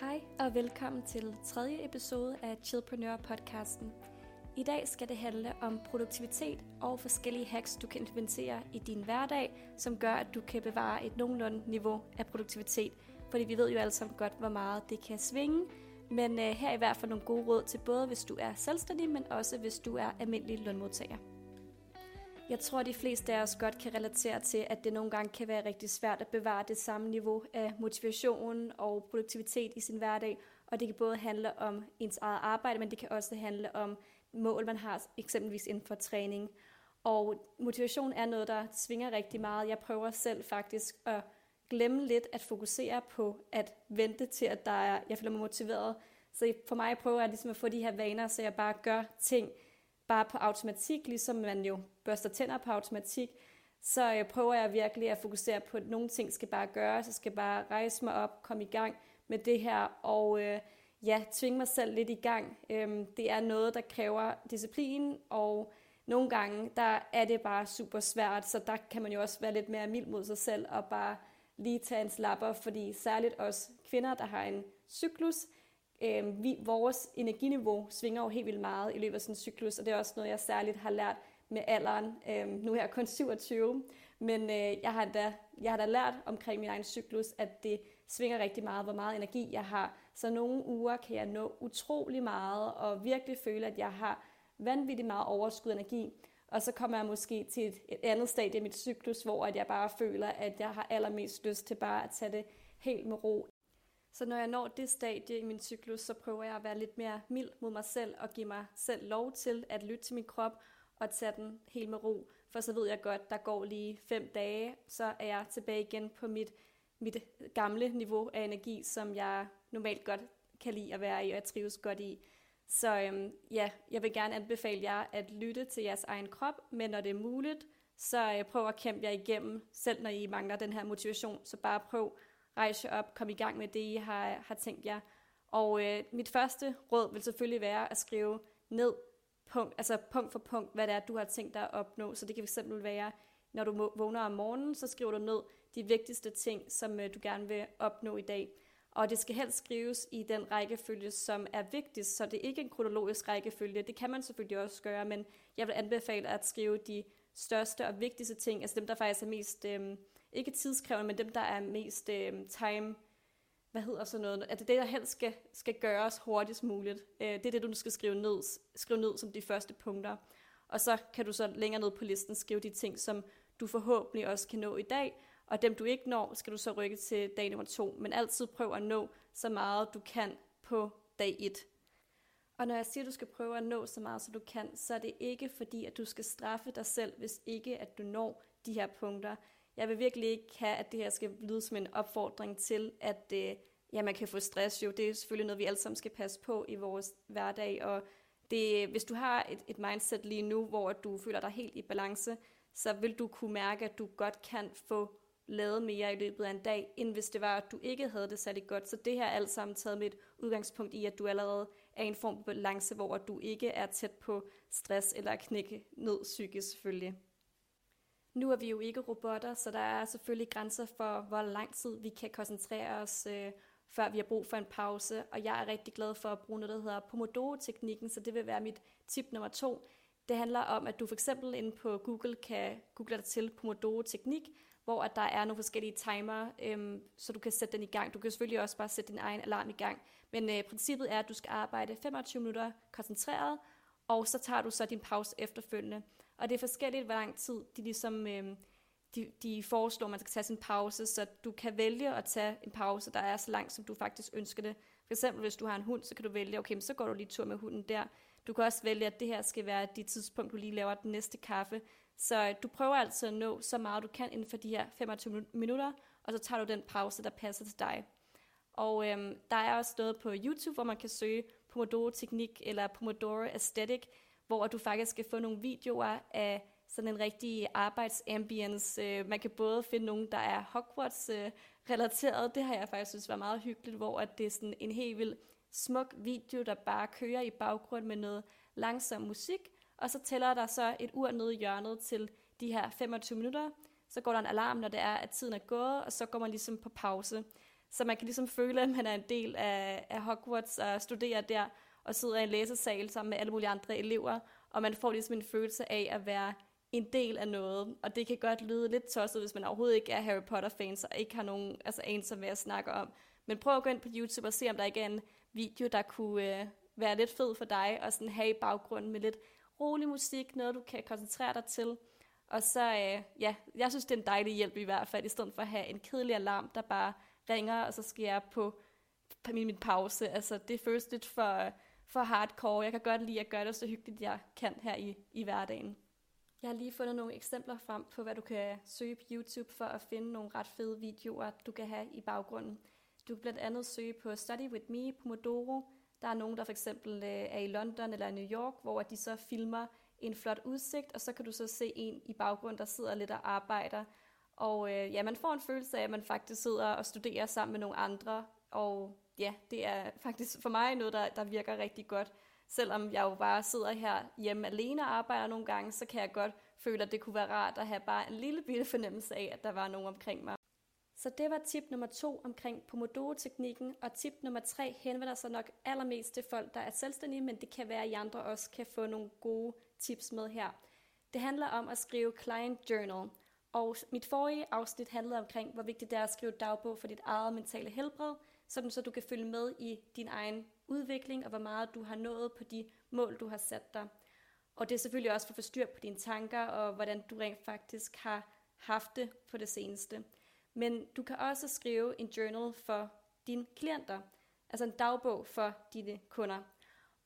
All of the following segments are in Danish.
Hej og velkommen til tredje episode af Chillpreneur podcasten. I dag skal det handle om produktivitet og forskellige hacks, du kan implementere i din hverdag, som gør, at du kan bevare et nogenlunde niveau af produktivitet. Fordi vi ved jo alle sammen godt, hvor meget det kan svinge. Men øh, her er i hvert fald nogle gode råd til både, hvis du er selvstændig, men også hvis du er almindelig lønmodtager. Jeg tror, at de fleste af os godt kan relatere til, at det nogle gange kan være rigtig svært at bevare det samme niveau af motivation og produktivitet i sin hverdag. Og det kan både handle om ens eget arbejde, men det kan også handle om mål, man har eksempelvis inden for træning. Og motivation er noget, der svinger rigtig meget. Jeg prøver selv faktisk at glemme lidt at fokusere på at vente til, at der er, jeg føler mig motiveret. Så for mig prøver jeg ligesom at få de her vaner, så jeg bare gør ting, bare på automatik, ligesom man jo børster tænder på automatik, så jeg øh, prøver jeg virkelig at fokusere på, at nogle ting skal bare gøres, jeg skal bare rejse mig op, komme i gang med det her, og øh, ja, tvinge mig selv lidt i gang. Øhm, det er noget, der kræver disciplin, og nogle gange, der er det bare super svært, så der kan man jo også være lidt mere mild mod sig selv, og bare lige tage en slapper, fordi særligt os kvinder, der har en cyklus, Øh, vi, vores energiniveau svinger jo helt vildt meget i løbet af sådan en cyklus, og det er også noget, jeg særligt har lært med alderen. Øh, nu er jeg kun 27, men øh, jeg, har da, jeg har da lært omkring min egen cyklus, at det svinger rigtig meget, hvor meget energi jeg har. Så nogle uger kan jeg nå utrolig meget, og virkelig føle, at jeg har vanvittigt meget overskud energi. Og så kommer jeg måske til et, et andet stadie i mit cyklus, hvor at jeg bare føler, at jeg har allermest lyst til bare at tage det helt med ro. Så når jeg når det stadie i min cyklus, så prøver jeg at være lidt mere mild mod mig selv og give mig selv lov til at lytte til min krop og tage den helt med ro. For så ved jeg godt, der går lige fem dage, så er jeg tilbage igen på mit, mit gamle niveau af energi, som jeg normalt godt kan lide at være i, og jeg trives godt i. Så øhm, ja, jeg vil gerne anbefale jer at lytte til jeres egen krop, men når det er muligt, så øh, prøv at kæmpe jer igennem, selv når I mangler den her motivation. Så bare prøv rejse op, komme i gang med det, I har, har tænkt jer. Og øh, mit første råd vil selvfølgelig være at skrive ned, punkt, altså punkt for punkt, hvad det er, du har tænkt dig at opnå. Så det kan fx være, når du vågner om morgenen, så skriver du ned de vigtigste ting, som øh, du gerne vil opnå i dag. Og det skal helst skrives i den rækkefølge, som er vigtigst, så det er ikke en kronologisk rækkefølge. Det kan man selvfølgelig også gøre, men jeg vil anbefale at skrive de største og vigtigste ting, altså dem, der faktisk er mest... Øh, ikke tidskrævende, men dem, der er mest øh, time, hvad hedder sådan noget, at det, der helst skal, skal gøres hurtigst muligt. Øh, det er det, du skal skrive ned, skrive ned som de første punkter. Og så kan du så længere ned på listen skrive de ting, som du forhåbentlig også kan nå i dag, og dem du ikke når, skal du så rykke til dag nummer to. Men altid prøv at nå så meget du kan på dag 1. Og når jeg siger, at du skal prøve at nå så meget, som du kan, så er det ikke fordi, at du skal straffe dig selv, hvis ikke at du når de her punkter jeg vil virkelig ikke have, at det her skal lyde som en opfordring til, at øh, ja, man kan få stress jo. Det er selvfølgelig noget, vi alle sammen skal passe på i vores hverdag, og det, hvis du har et, et mindset lige nu, hvor du føler dig helt i balance, så vil du kunne mærke, at du godt kan få lavet mere i løbet af en dag, end hvis det var, at du ikke havde det særlig godt. Så det her er alt sammen taget med et udgangspunkt i, at du allerede er i en form for balance, hvor du ikke er tæt på stress eller knække ned psykisk selvfølgelig. Nu er vi jo ikke robotter, så der er selvfølgelig grænser for, hvor lang tid vi kan koncentrere os, øh, før vi har brug for en pause. Og jeg er rigtig glad for at bruge noget, der hedder Pomodoro-teknikken, så det vil være mit tip nummer to. Det handler om, at du for eksempel inde på Google kan google dig til Pomodoro-teknik, hvor at der er nogle forskellige timer, øhm, så du kan sætte den i gang. Du kan selvfølgelig også bare sætte din egen alarm i gang. Men øh, princippet er, at du skal arbejde 25 minutter koncentreret, og så tager du så din pause efterfølgende. Og det er forskelligt, hvor lang tid de ligesom... Øh, de, de foreslår, at man skal tage sin pause, så du kan vælge at tage en pause, der er så lang, som du faktisk ønsker det. For eksempel, hvis du har en hund, så kan du vælge, okay, så går du lige tur med hunden der. Du kan også vælge, at det her skal være det tidspunkt, du lige laver den næste kaffe. Så øh, du prøver altså at nå så meget, du kan inden for de her 25 minutter, og så tager du den pause, der passer til dig. Og øhm, der er også noget på YouTube, hvor man kan søge Pomodoro-teknik eller Pomodoro Aesthetic, hvor du faktisk skal få nogle videoer af sådan en rigtig arbejdsambience. Øh, man kan både finde nogen, der er Hogwarts-relateret. Øh, det har jeg faktisk synes var meget hyggeligt, hvor at det er sådan en helt vild smuk video, der bare kører i baggrund med noget langsom musik, og så tæller der så et ur nede i hjørnet til de her 25 minutter. Så går der en alarm, når det er, at tiden er gået, og så går man ligesom på pause. Så man kan ligesom føle, at man er en del af, af Hogwarts og studerer der, og sidder i en læsesal sammen med alle mulige andre elever, og man får ligesom en følelse af at være en del af noget, og det kan godt lyde lidt tosset, hvis man overhovedet ikke er Harry Potter-fans, og ikke har nogen altså anelse som at snakke om. Men prøv at gå ind på YouTube og se, om der ikke er en video, der kunne øh, være lidt fed for dig, og sådan have i baggrunden med lidt rolig musik, noget du kan koncentrere dig til. Og så, øh, ja, jeg synes, det er en dejlig hjælp i hvert fald, i stedet for at have en kedelig alarm, der bare ringer, og så skal jeg på, på min, min pause. Altså, det føles lidt for, for hardcore. Jeg kan godt lide at gøre det så hyggeligt, jeg kan her i, i hverdagen. Jeg har lige fundet nogle eksempler frem på, hvad du kan søge på YouTube for at finde nogle ret fede videoer, du kan have i baggrunden. Du kan blandt andet søge på Study With Me, Pomodoro. Der er nogen, der for eksempel øh, er i London eller New York, hvor de så filmer en flot udsigt, og så kan du så se en i baggrunden, der sidder lidt og arbejder. Og øh, ja, man får en følelse af, at man faktisk sidder og studerer sammen med nogle andre, og ja, det er faktisk for mig noget, der, der virker rigtig godt. Selvom jeg jo bare sidder her hjemme alene og arbejder nogle gange, så kan jeg godt føle, at det kunne være rart at have bare en lille bitte fornemmelse af, at der var nogen omkring mig. Så det var tip nummer to omkring Pomodoro-teknikken, og tip nummer tre henvender sig nok allermest til folk, der er selvstændige, men det kan være, at I andre også kan få nogle gode tips med her. Det handler om at skrive client journal, og mit forrige afsnit handlede omkring, hvor vigtigt det er at skrive dagbog for dit eget mentale helbred, sådan så du kan følge med i din egen udvikling, og hvor meget du har nået på de mål, du har sat dig. Og det er selvfølgelig også for at få styr på dine tanker, og hvordan du rent faktisk har haft det på det seneste. Men du kan også skrive en journal for dine klienter, altså en dagbog for dine kunder.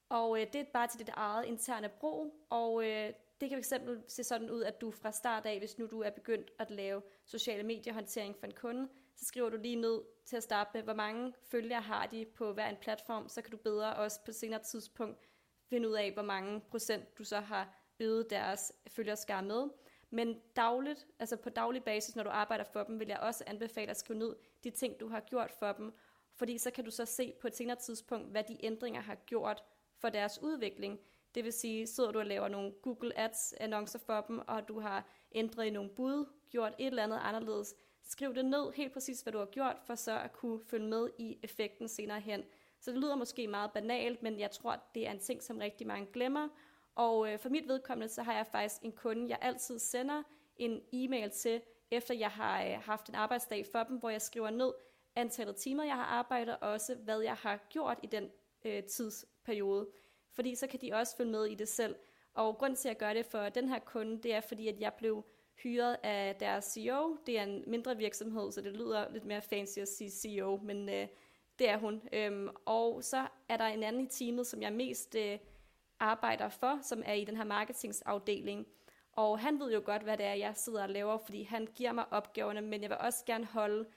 Og øh, det er bare til dit eget interne brug, og øh, det kan fx se sådan ud, at du fra start af, hvis nu du er begyndt at lave sociale mediehåndtering for en kunde, så skriver du lige ned til at starte med, hvor mange følgere har de på hver en platform, så kan du bedre også på senere tidspunkt finde ud af, hvor mange procent du så har øget deres følgerskare med. Men dagligt, altså på daglig basis, når du arbejder for dem, vil jeg også anbefale at skrive ned de ting, du har gjort for dem, fordi så kan du så se på et senere tidspunkt, hvad de ændringer har gjort for deres udvikling. Det vil sige, sidder du og laver nogle Google Ads annoncer for dem, og du har ændret i nogle bud, gjort et eller andet anderledes, skriv det ned helt præcis, hvad du har gjort, for så at kunne følge med i effekten senere hen. Så det lyder måske meget banalt, men jeg tror, det er en ting, som rigtig mange glemmer. Og øh, for mit vedkommende, så har jeg faktisk en kunde, jeg altid sender en e-mail til, efter jeg har øh, haft en arbejdsdag for dem, hvor jeg skriver ned antallet timer, jeg har arbejdet, og også hvad jeg har gjort i den øh, tidsperiode. Fordi så kan de også følge med i det selv. Og grund til at gøre det for den her kunde, det er fordi, at jeg blev hyret af deres CEO. Det er en mindre virksomhed, så det lyder lidt mere fancy at sige CEO, men øh, det er hun. Øhm, og så er der en anden i teamet, som jeg mest øh, arbejder for, som er i den her marketingsafdeling. Og han ved jo godt, hvad det er, jeg sidder og laver, fordi han giver mig opgaverne, men jeg vil også gerne holde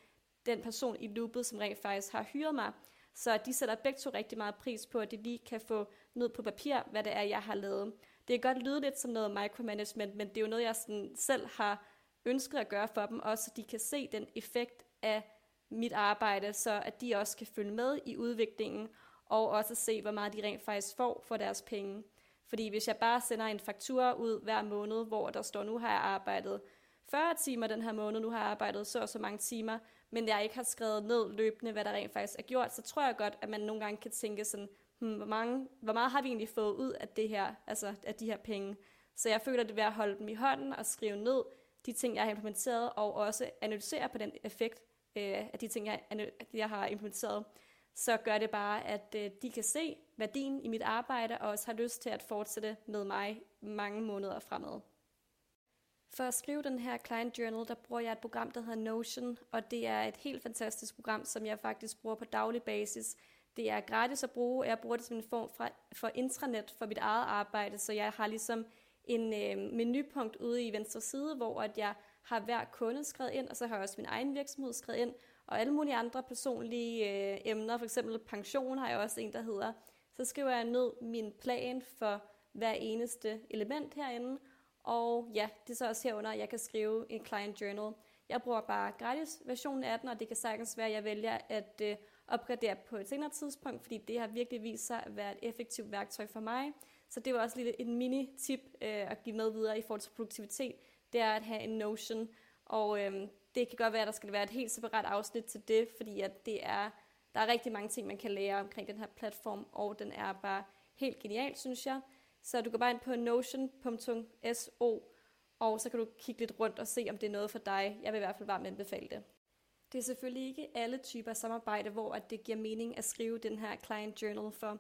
den person i loopet, som rent faktisk har hyret mig. Så de sætter begge to rigtig meget pris på, at de lige kan få ned på papir, hvad det er, jeg har lavet. Det kan godt lyde lidt som noget micromanagement, men det er jo noget, jeg sådan selv har ønsket at gøre for dem, også så de kan se den effekt af mit arbejde, så at de også kan følge med i udviklingen, og også se, hvor meget de rent faktisk får for deres penge. Fordi hvis jeg bare sender en faktura ud hver måned, hvor der står, nu har jeg arbejdet 40 timer den her måned, nu har jeg arbejdet så og så mange timer, men jeg ikke har skrevet ned løbende, hvad der rent faktisk er gjort, så tror jeg godt, at man nogle gange kan tænke sådan, Hm, hvor, mange, hvor meget har vi egentlig fået ud af det her, altså af de her penge. Så jeg føler, det er ved at holde dem i hånden og skrive ned de ting, jeg har implementeret, og også analysere på den effekt øh, af de ting, jeg, jeg har implementeret. Så gør det bare, at øh, de kan se værdien i mit arbejde, og også har lyst til at fortsætte med mig mange måneder fremad. For at skrive den her client journal, der bruger jeg et program, der hedder Notion, og det er et helt fantastisk program, som jeg faktisk bruger på daglig basis. Det er gratis at bruge, og jeg bruger det som en form for, for intranet for mit eget arbejde, så jeg har ligesom en øh, menupunkt ude i venstre side, hvor at jeg har hver kunde skrevet ind, og så har jeg også min egen virksomhed skrevet ind, og alle mulige andre personlige øh, emner, for eksempel pension har jeg også en, der hedder. Så skriver jeg ned min plan for hver eneste element herinde, og ja, det er så også herunder, at jeg kan skrive en client journal. Jeg bruger bare gratis versionen af den, og det kan sagtens være, at jeg vælger at øh, opgradere på et senere tidspunkt, fordi det har virkelig vist sig at være et effektivt værktøj for mig. Så det var også lidt en mini-tip øh, at give med videre i forhold til produktivitet, det er at have en Notion. Og øh, det kan godt være, at der skal være et helt separat afsnit til det, fordi at det er, der er rigtig mange ting, man kan lære omkring den her platform, og den er bare helt genial, synes jeg. Så du går bare ind på notion.so, og så kan du kigge lidt rundt og se, om det er noget for dig. Jeg vil i hvert fald varmt anbefale det. Det er selvfølgelig ikke alle typer samarbejde, hvor at det giver mening at skrive den her client journal for.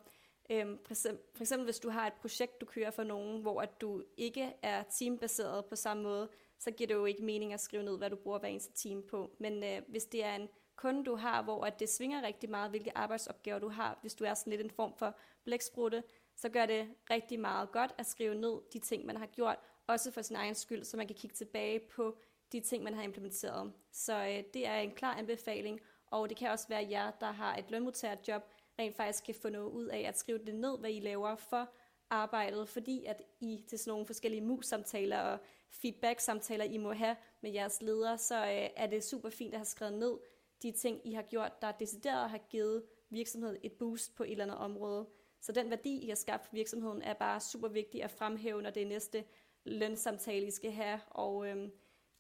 Øhm, for, eksempel, for eksempel hvis du har et projekt, du kører for nogen, hvor at du ikke er teambaseret på samme måde, så giver det jo ikke mening at skrive ned, hvad du bruger hver eneste team på. Men øh, hvis det er en kunde, du har, hvor at det svinger rigtig meget, hvilke arbejdsopgaver du har, hvis du er sådan lidt en form for blæksprutte, så gør det rigtig meget godt at skrive ned de ting, man har gjort, også for sin egen skyld, så man kan kigge tilbage på de ting, man har implementeret. Så øh, det er en klar anbefaling, og det kan også være jer, der har et lønmodtagerjob, rent faktisk kan få noget ud af at skrive det ned, hvad I laver for arbejdet, fordi at I til sådan nogle forskellige mus-samtaler og feedback-samtaler, I må have med jeres ledere, så øh, er det super fint at have skrevet ned de ting, I har gjort, der decideret har givet virksomheden et boost på et eller andet område. Så den værdi, I har skabt for virksomheden, er bare super vigtig at fremhæve, når det er næste lønsamtale, I skal have. Og øhm,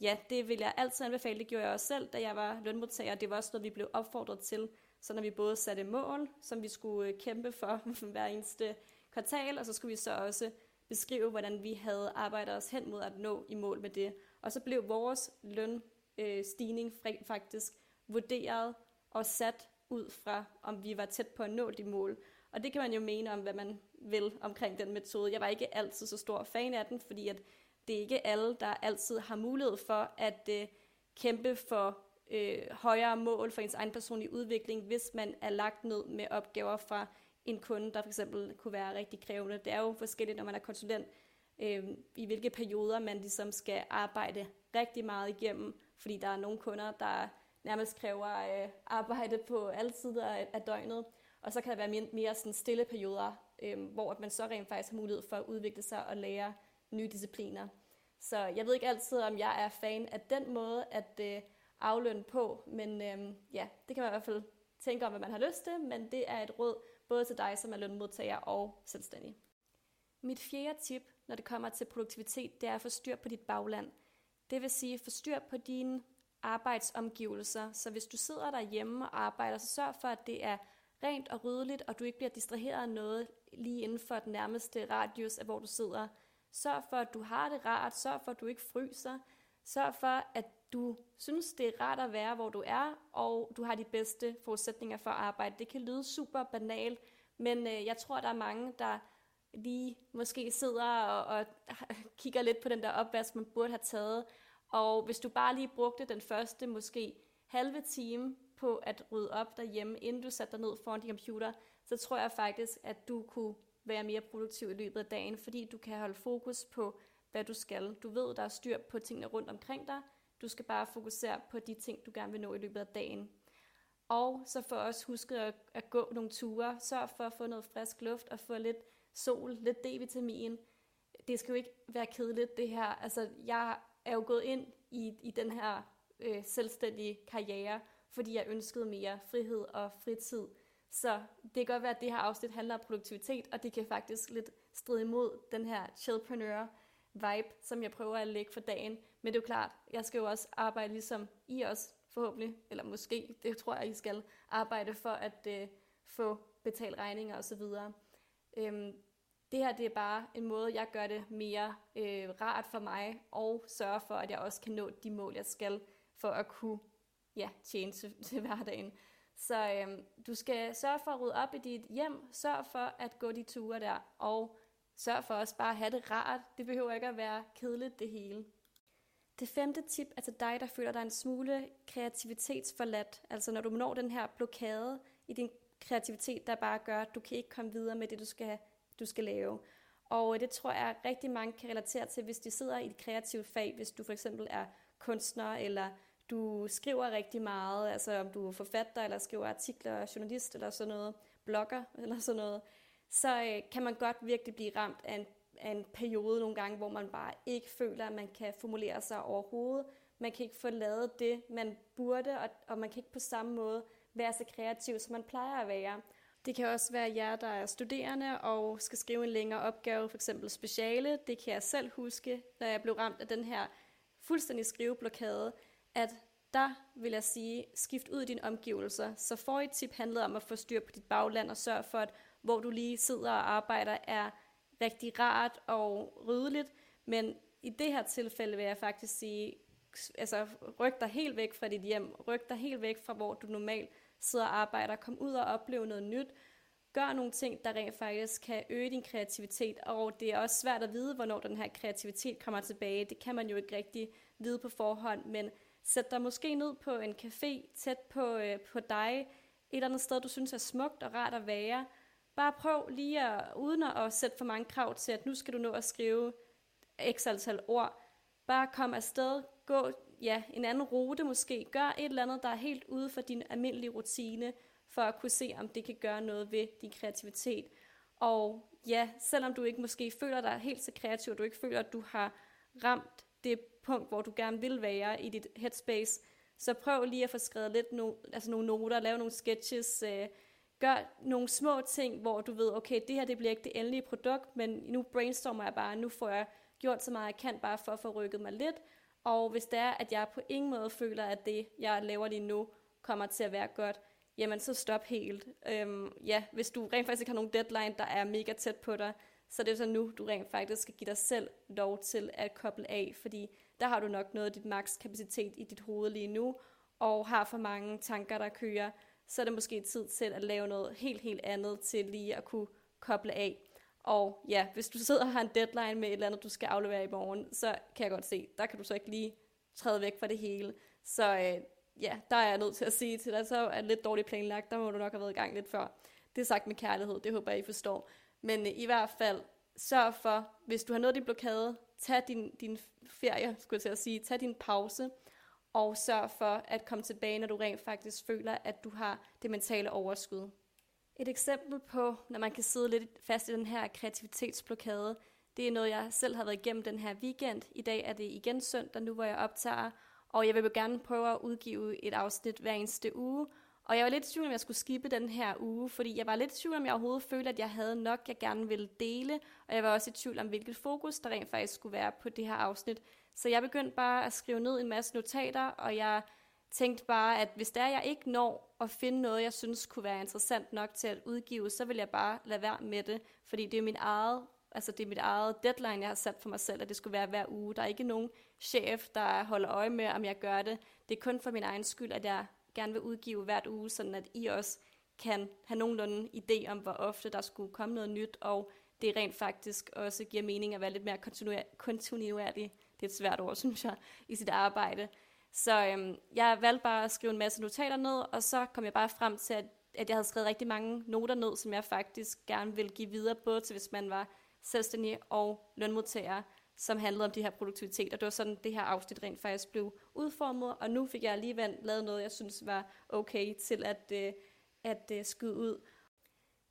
ja, det vil jeg altid anbefale. Det gjorde jeg også selv, da jeg var lønmodtager. Det var også noget, vi blev opfordret til. Så når vi både satte mål, som vi skulle øh, kæmpe for hver eneste kvartal, og så skulle vi så også beskrive, hvordan vi havde arbejdet os hen mod at nå i mål med det. Og så blev vores lønstigning øh, faktisk vurderet og sat ud fra, om vi var tæt på at nå de mål. Og det kan man jo mene om, hvad man vil omkring den metode. Jeg var ikke altid så stor fan af den, fordi at det er ikke alle, der altid har mulighed for at øh, kæmpe for øh, højere mål for ens egen personlige udvikling, hvis man er lagt ned med opgaver fra en kunde, der for eksempel kunne være rigtig krævende. Det er jo forskelligt, når man er konsulent, øh, i hvilke perioder man ligesom skal arbejde rigtig meget igennem, fordi der er nogle kunder, der nærmest kræver øh, arbejde på alle sider af, af døgnet, og så kan der være mere, mere sådan stille perioder, øh, hvor man så rent faktisk har mulighed for at udvikle sig og lære nye discipliner. Så jeg ved ikke altid, om jeg er fan af den måde at øh, aflønne på, men øh, ja, det kan man i hvert fald tænke om, hvad man har lyst til, men det er et råd både til dig, som er lønmodtager og selvstændig. Mit fjerde tip, når det kommer til produktivitet, det er at få styr på dit bagland. Det vil sige, få styr på dine arbejdsomgivelser. Så hvis du sidder derhjemme og arbejder, så sørg for, at det er rent og ryddeligt, og du ikke bliver distraheret af noget lige inden for den nærmeste radius af, hvor du sidder. Sørg for, at du har det rart. Sørg for, at du ikke fryser. Sørg for, at du synes, det er rart at være, hvor du er, og du har de bedste forudsætninger for at arbejde. Det kan lyde super banalt, men øh, jeg tror, der er mange, der lige måske sidder og, og kigger lidt på den der opvask, man burde have taget. Og hvis du bare lige brugte den første måske halve time på at rydde op derhjemme, inden du satte dig ned foran din computer, så tror jeg faktisk, at du kunne være mere produktiv i løbet af dagen, fordi du kan holde fokus på, hvad du skal. Du ved, der er styr på tingene rundt omkring dig. Du skal bare fokusere på de ting, du gerne vil nå i løbet af dagen. Og så for os huske at, at gå nogle ture. Sørg for at få noget frisk luft og få lidt sol, lidt D-vitamin. Det skal jo ikke være kedeligt, det her. Altså, jeg er jo gået ind i, i den her øh, selvstændige karriere, fordi jeg ønskede mere frihed og fritid. Så det kan godt være, at det her afsnit handler om produktivitet, og det kan faktisk lidt stride imod den her chillpreneur vibe, som jeg prøver at lægge for dagen. Men det er jo klart, jeg skal jo også arbejde ligesom I også forhåbentlig, eller måske, det tror jeg, I skal arbejde for at øh, få betalt regninger osv. Øhm, det her det er bare en måde, jeg gør det mere øh, rart for mig, og sørge for, at jeg også kan nå de mål, jeg skal, for at kunne ja, tjene til, til hverdagen. Så øhm, du skal sørge for at rydde op i dit hjem, sørg for at gå de ture der, og sørg for også bare at have det rart. Det behøver ikke at være kedeligt det hele. Det femte tip er til dig, der føler dig en smule kreativitetsforladt. Altså når du når den her blokade i din kreativitet, der bare gør, at du kan ikke komme videre med det, du skal, du skal lave. Og øh, det tror jeg, rigtig mange kan relatere til, hvis de sidder i et kreativt fag, hvis du for eksempel er kunstner, eller du skriver rigtig meget, altså om du er forfatter, eller skriver artikler, journalist, eller sådan noget, blogger, eller sådan noget, så øh, kan man godt virkelig blive ramt af en, af en periode nogle gange, hvor man bare ikke føler, at man kan formulere sig overhovedet. Man kan ikke få lavet det, man burde, og, og man kan ikke på samme måde være så kreativ, som man plejer at være. Det kan også være jer, der er studerende og skal skrive en længere opgave, f.eks. speciale. Det kan jeg selv huske, da jeg blev ramt af den her fuldstændig skriveblokade, at der vil jeg sige, skift ud i dine omgivelser. Så for et tip handlede om at få styr på dit bagland og sørge for, at hvor du lige sidder og arbejder, er rigtig rart og ryddeligt. Men i det her tilfælde vil jeg faktisk sige, altså ryk dig helt væk fra dit hjem, ryk dig helt væk fra, hvor du normalt sidder og arbejder, kom ud og opleve noget nyt, gør nogle ting, der rent faktisk kan øge din kreativitet, og det er også svært at vide, hvornår den her kreativitet kommer tilbage. Det kan man jo ikke rigtig vide på forhånd, men sæt dig måske ned på en café tæt på, øh, på dig, et eller andet sted, du synes er smukt og rart at være. Bare prøv lige at, uden at sætte for mange krav til, at nu skal du nå at skrive x antal ord. Bare kom afsted, gå ja, en anden rute måske, gør et eller andet, der er helt ude for din almindelige rutine, for at kunne se, om det kan gøre noget ved din kreativitet. Og ja, selvom du ikke måske føler dig helt så kreativ, og du ikke føler, at du har ramt det punkt, hvor du gerne vil være i dit headspace, så prøv lige at få skrevet lidt no, altså nogle noter, lave nogle sketches, øh, gør nogle små ting, hvor du ved, okay, det her det bliver ikke det endelige produkt, men nu brainstormer jeg bare, nu får jeg gjort så meget jeg kan, bare for at få rykket mig lidt, og hvis det er, at jeg på ingen måde føler, at det, jeg laver lige nu, kommer til at være godt, jamen så stop helt. Øhm, ja, hvis du rent faktisk ikke har nogen deadline, der er mega tæt på dig, så det er så nu, du rent faktisk skal give dig selv lov til at koble af, fordi der har du nok noget af dit maks kapacitet i dit hoved lige nu, og har for mange tanker, der kører, så er det måske tid til at lave noget helt, helt andet til lige at kunne koble af. Og ja, hvis du sidder og har en deadline med et eller andet, du skal aflevere i morgen, så kan jeg godt se, der kan du så ikke lige træde væk fra det hele. Så øh, ja, der er jeg nødt til at sige til dig, så er det lidt dårligt planlagt, der må du nok have været i gang lidt før. Det er sagt med kærlighed, det håber jeg, I forstår. Men øh, i hvert fald, sørg for, hvis du har noget din blokade, tag din, din ferie, skulle jeg til at sige, tag din pause, og sørg for at komme tilbage, når du rent faktisk føler, at du har det mentale overskud. Et eksempel på, når man kan sidde lidt fast i den her kreativitetsblokade, det er noget, jeg selv har været igennem den her weekend. I dag er det igen søndag, nu hvor jeg optager, og jeg vil gerne prøve at udgive et afsnit hver eneste uge. Og jeg var lidt i tvivl, om jeg skulle skippe den her uge, fordi jeg var lidt i tvivl, om jeg overhovedet følte, at jeg havde nok, jeg gerne ville dele. Og jeg var også i tvivl om, hvilket fokus der rent faktisk skulle være på det her afsnit. Så jeg begyndte bare at skrive ned en masse notater, og jeg tænkte bare, at hvis der jeg ikke når at finde noget, jeg synes kunne være interessant nok til at udgive, så vil jeg bare lade være med det, fordi det er min eget, altså det er mit eget deadline, jeg har sat for mig selv, at det skulle være hver uge. Der er ikke nogen chef, der holder øje med, om jeg gør det. Det er kun for min egen skyld, at jeg gerne vil udgive hvert uge, sådan at I også kan have nogenlunde idé om, hvor ofte der skulle komme noget nyt, og det rent faktisk også giver mening at være lidt mere kontinuerlig, det er et svært ord, synes jeg, i sit arbejde. Så øhm, jeg valgte bare at skrive en masse notater ned, og så kom jeg bare frem til, at, at jeg havde skrevet rigtig mange noter ned, som jeg faktisk gerne ville give videre, både til hvis man var selvstændig og lønmodtager, som handlede om de her produktivitet. Og det var sådan, det her afsnit rent faktisk blev udformet, og nu fik jeg alligevel lavet noget, jeg synes var okay til at, øh, at øh, skyde ud.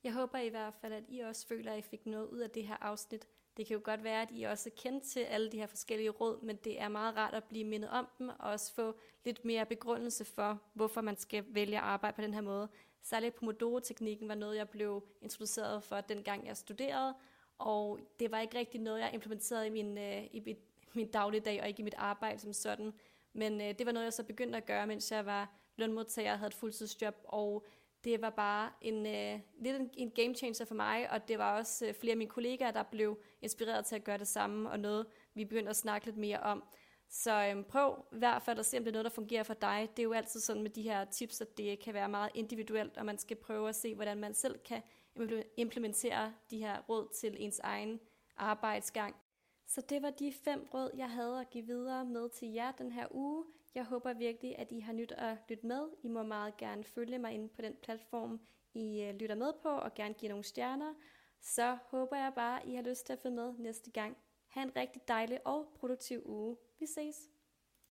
Jeg håber i hvert fald, at I også føler, at I fik noget ud af det her afsnit. Det kan jo godt være, at I også er kendt til alle de her forskellige råd, men det er meget rart at blive mindet om dem, og også få lidt mere begrundelse for, hvorfor man skal vælge at arbejde på den her måde. Særligt Pomodoro-teknikken var noget, jeg blev introduceret for, dengang jeg studerede, og det var ikke rigtig noget, jeg implementerede i min, øh, i mit, min dagligdag, og ikke i mit arbejde som sådan. Men øh, det var noget, jeg så begyndte at gøre, mens jeg var lønmodtager og havde et fuldtidsjob, og det var bare en, øh, lidt en, en game changer for mig, og det var også øh, flere af mine kollegaer, der blev inspireret til at gøre det samme, og noget, vi begyndte at snakke lidt mere om. Så øhm, prøv i hvert fald at se, om det er noget, der fungerer for dig. Det er jo altid sådan med de her tips, at det kan være meget individuelt, og man skal prøve at se, hvordan man selv kan implementere de her råd til ens egen arbejdsgang. Så det var de fem råd, jeg havde at give videre med til jer den her uge. Jeg håber virkelig, at I har nyt at lytte med. I må meget gerne følge mig ind på den platform, I øh, lytter med på, og gerne give nogle stjerner. Så håber jeg bare, at I har lyst til at følge med næste gang. Ha' en rigtig dejlig og produktiv uge. Vi ses!